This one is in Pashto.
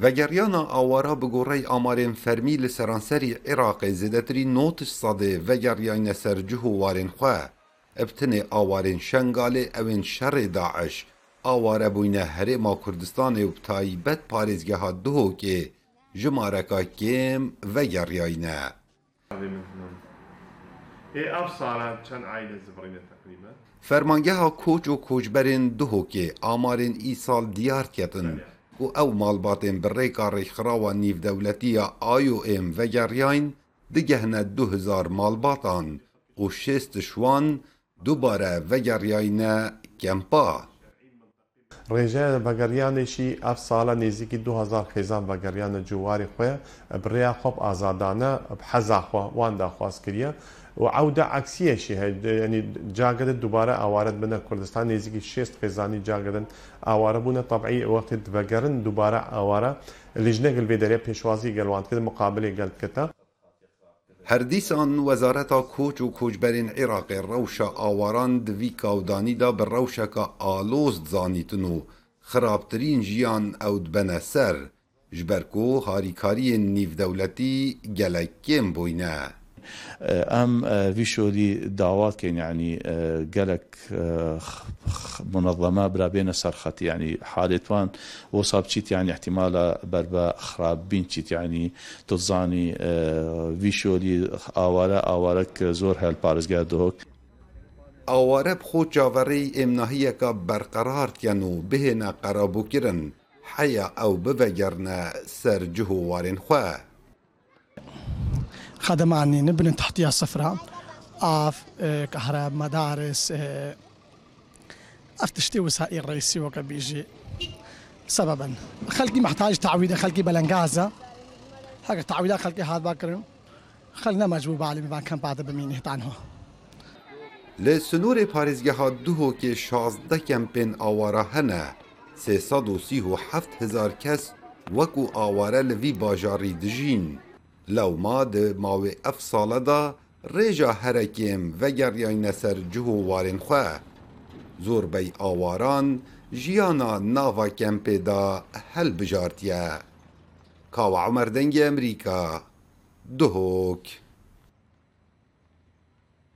و آوارا به گوره آمارین فرمی لسرانسری عراق زدتری نوتش صده و گریان سرجه وارن خواه ابتن آوارین شنگال اوین شر داعش آواره بوینه هره ما کردستان و بد پارزگه ها دو که جمارکا کم و فرمانگه ها کوچ و کوچبرین دو که آمارین ای سال دیار کتن و ئەو ماڵباتێن بڕێکا ڕێکخراوە نیڤدەولەتیە ئایOM ڤەگەڕیان دگەهنە 2000 ماڵباتان و شێست شوان دووبارە ڤەگەڕیاینە کەمپا. ڕێژەیە بەگەریانێکی ئەف ساڵە نێزیکی 2000 خێزان بەگەریانە جوواری خۆە بڕیا خۆب ئازادانە حەزاخوا وان داخواست کردە و عوده عکسیشی هست یعنی جاگرد دوباره آوارد بنا کردستان نزدیکی 6 قزانی جاگردن آواره بونه طبعی وقت دبگرن دوباره آواره لجنه گل دەرێ پێشوازی گەلوانکە مقابلی گەلکەتە هەردیسان وەزارەتا کۆچ و کۆچبەرین عێراقی ڕەوشە ئاواران دوی کاودانیدا بە ڕەوشەکە ئالۆست زانیتن و خراپترین ژیان ئەو بەنە سەر ji ber ku harîkariyên nîvdewletî gelek kêm bûyne ئەم ڤیشۆلی داوات کەین ینی گەلک منەظەمە برابێنە سەرخەتی ینی حالێتوان بۆ سابچیتیان احتیمالە بەر بە خراپبین چیتیانی تزانی ڤیشۆلی ئاوارە ئاوارەك زۆر هەل پارێزگا دۆک. ئاوارە بخۆ چاوەڕی ئێمناهیەکە بەرقەرارتیان و بهێنە قەرابووکردن حەیە ئەو بڤەگەرنە سەر جوهوارێن خوێ. خدماني نبني تحتية صفرة آف إيه، كهرب مدارس افتشتي إيه، وسائل رئيسي وكبيجي بيجي سببا خلقي محتاج تعويضة خلقي بلنقازة هكا تعويضة خلقي هذا باكر خلنا مجبوب على ما كان بعد بمين عنها لی سنور دو هو کێ شازدە کەمپێن ئاوارە هەنە سێسەد و سی و هەفت هزار کەس وەکو ئاوارە لەوی باژاری دژین Lewma di mavê ev sala da rêja herekên vegeriyayîne ser cih û warên xwe. Zorbey awaran jiyana nava kempê da helbijartiye. Kawa Emer dengê Emerîka. Duhok.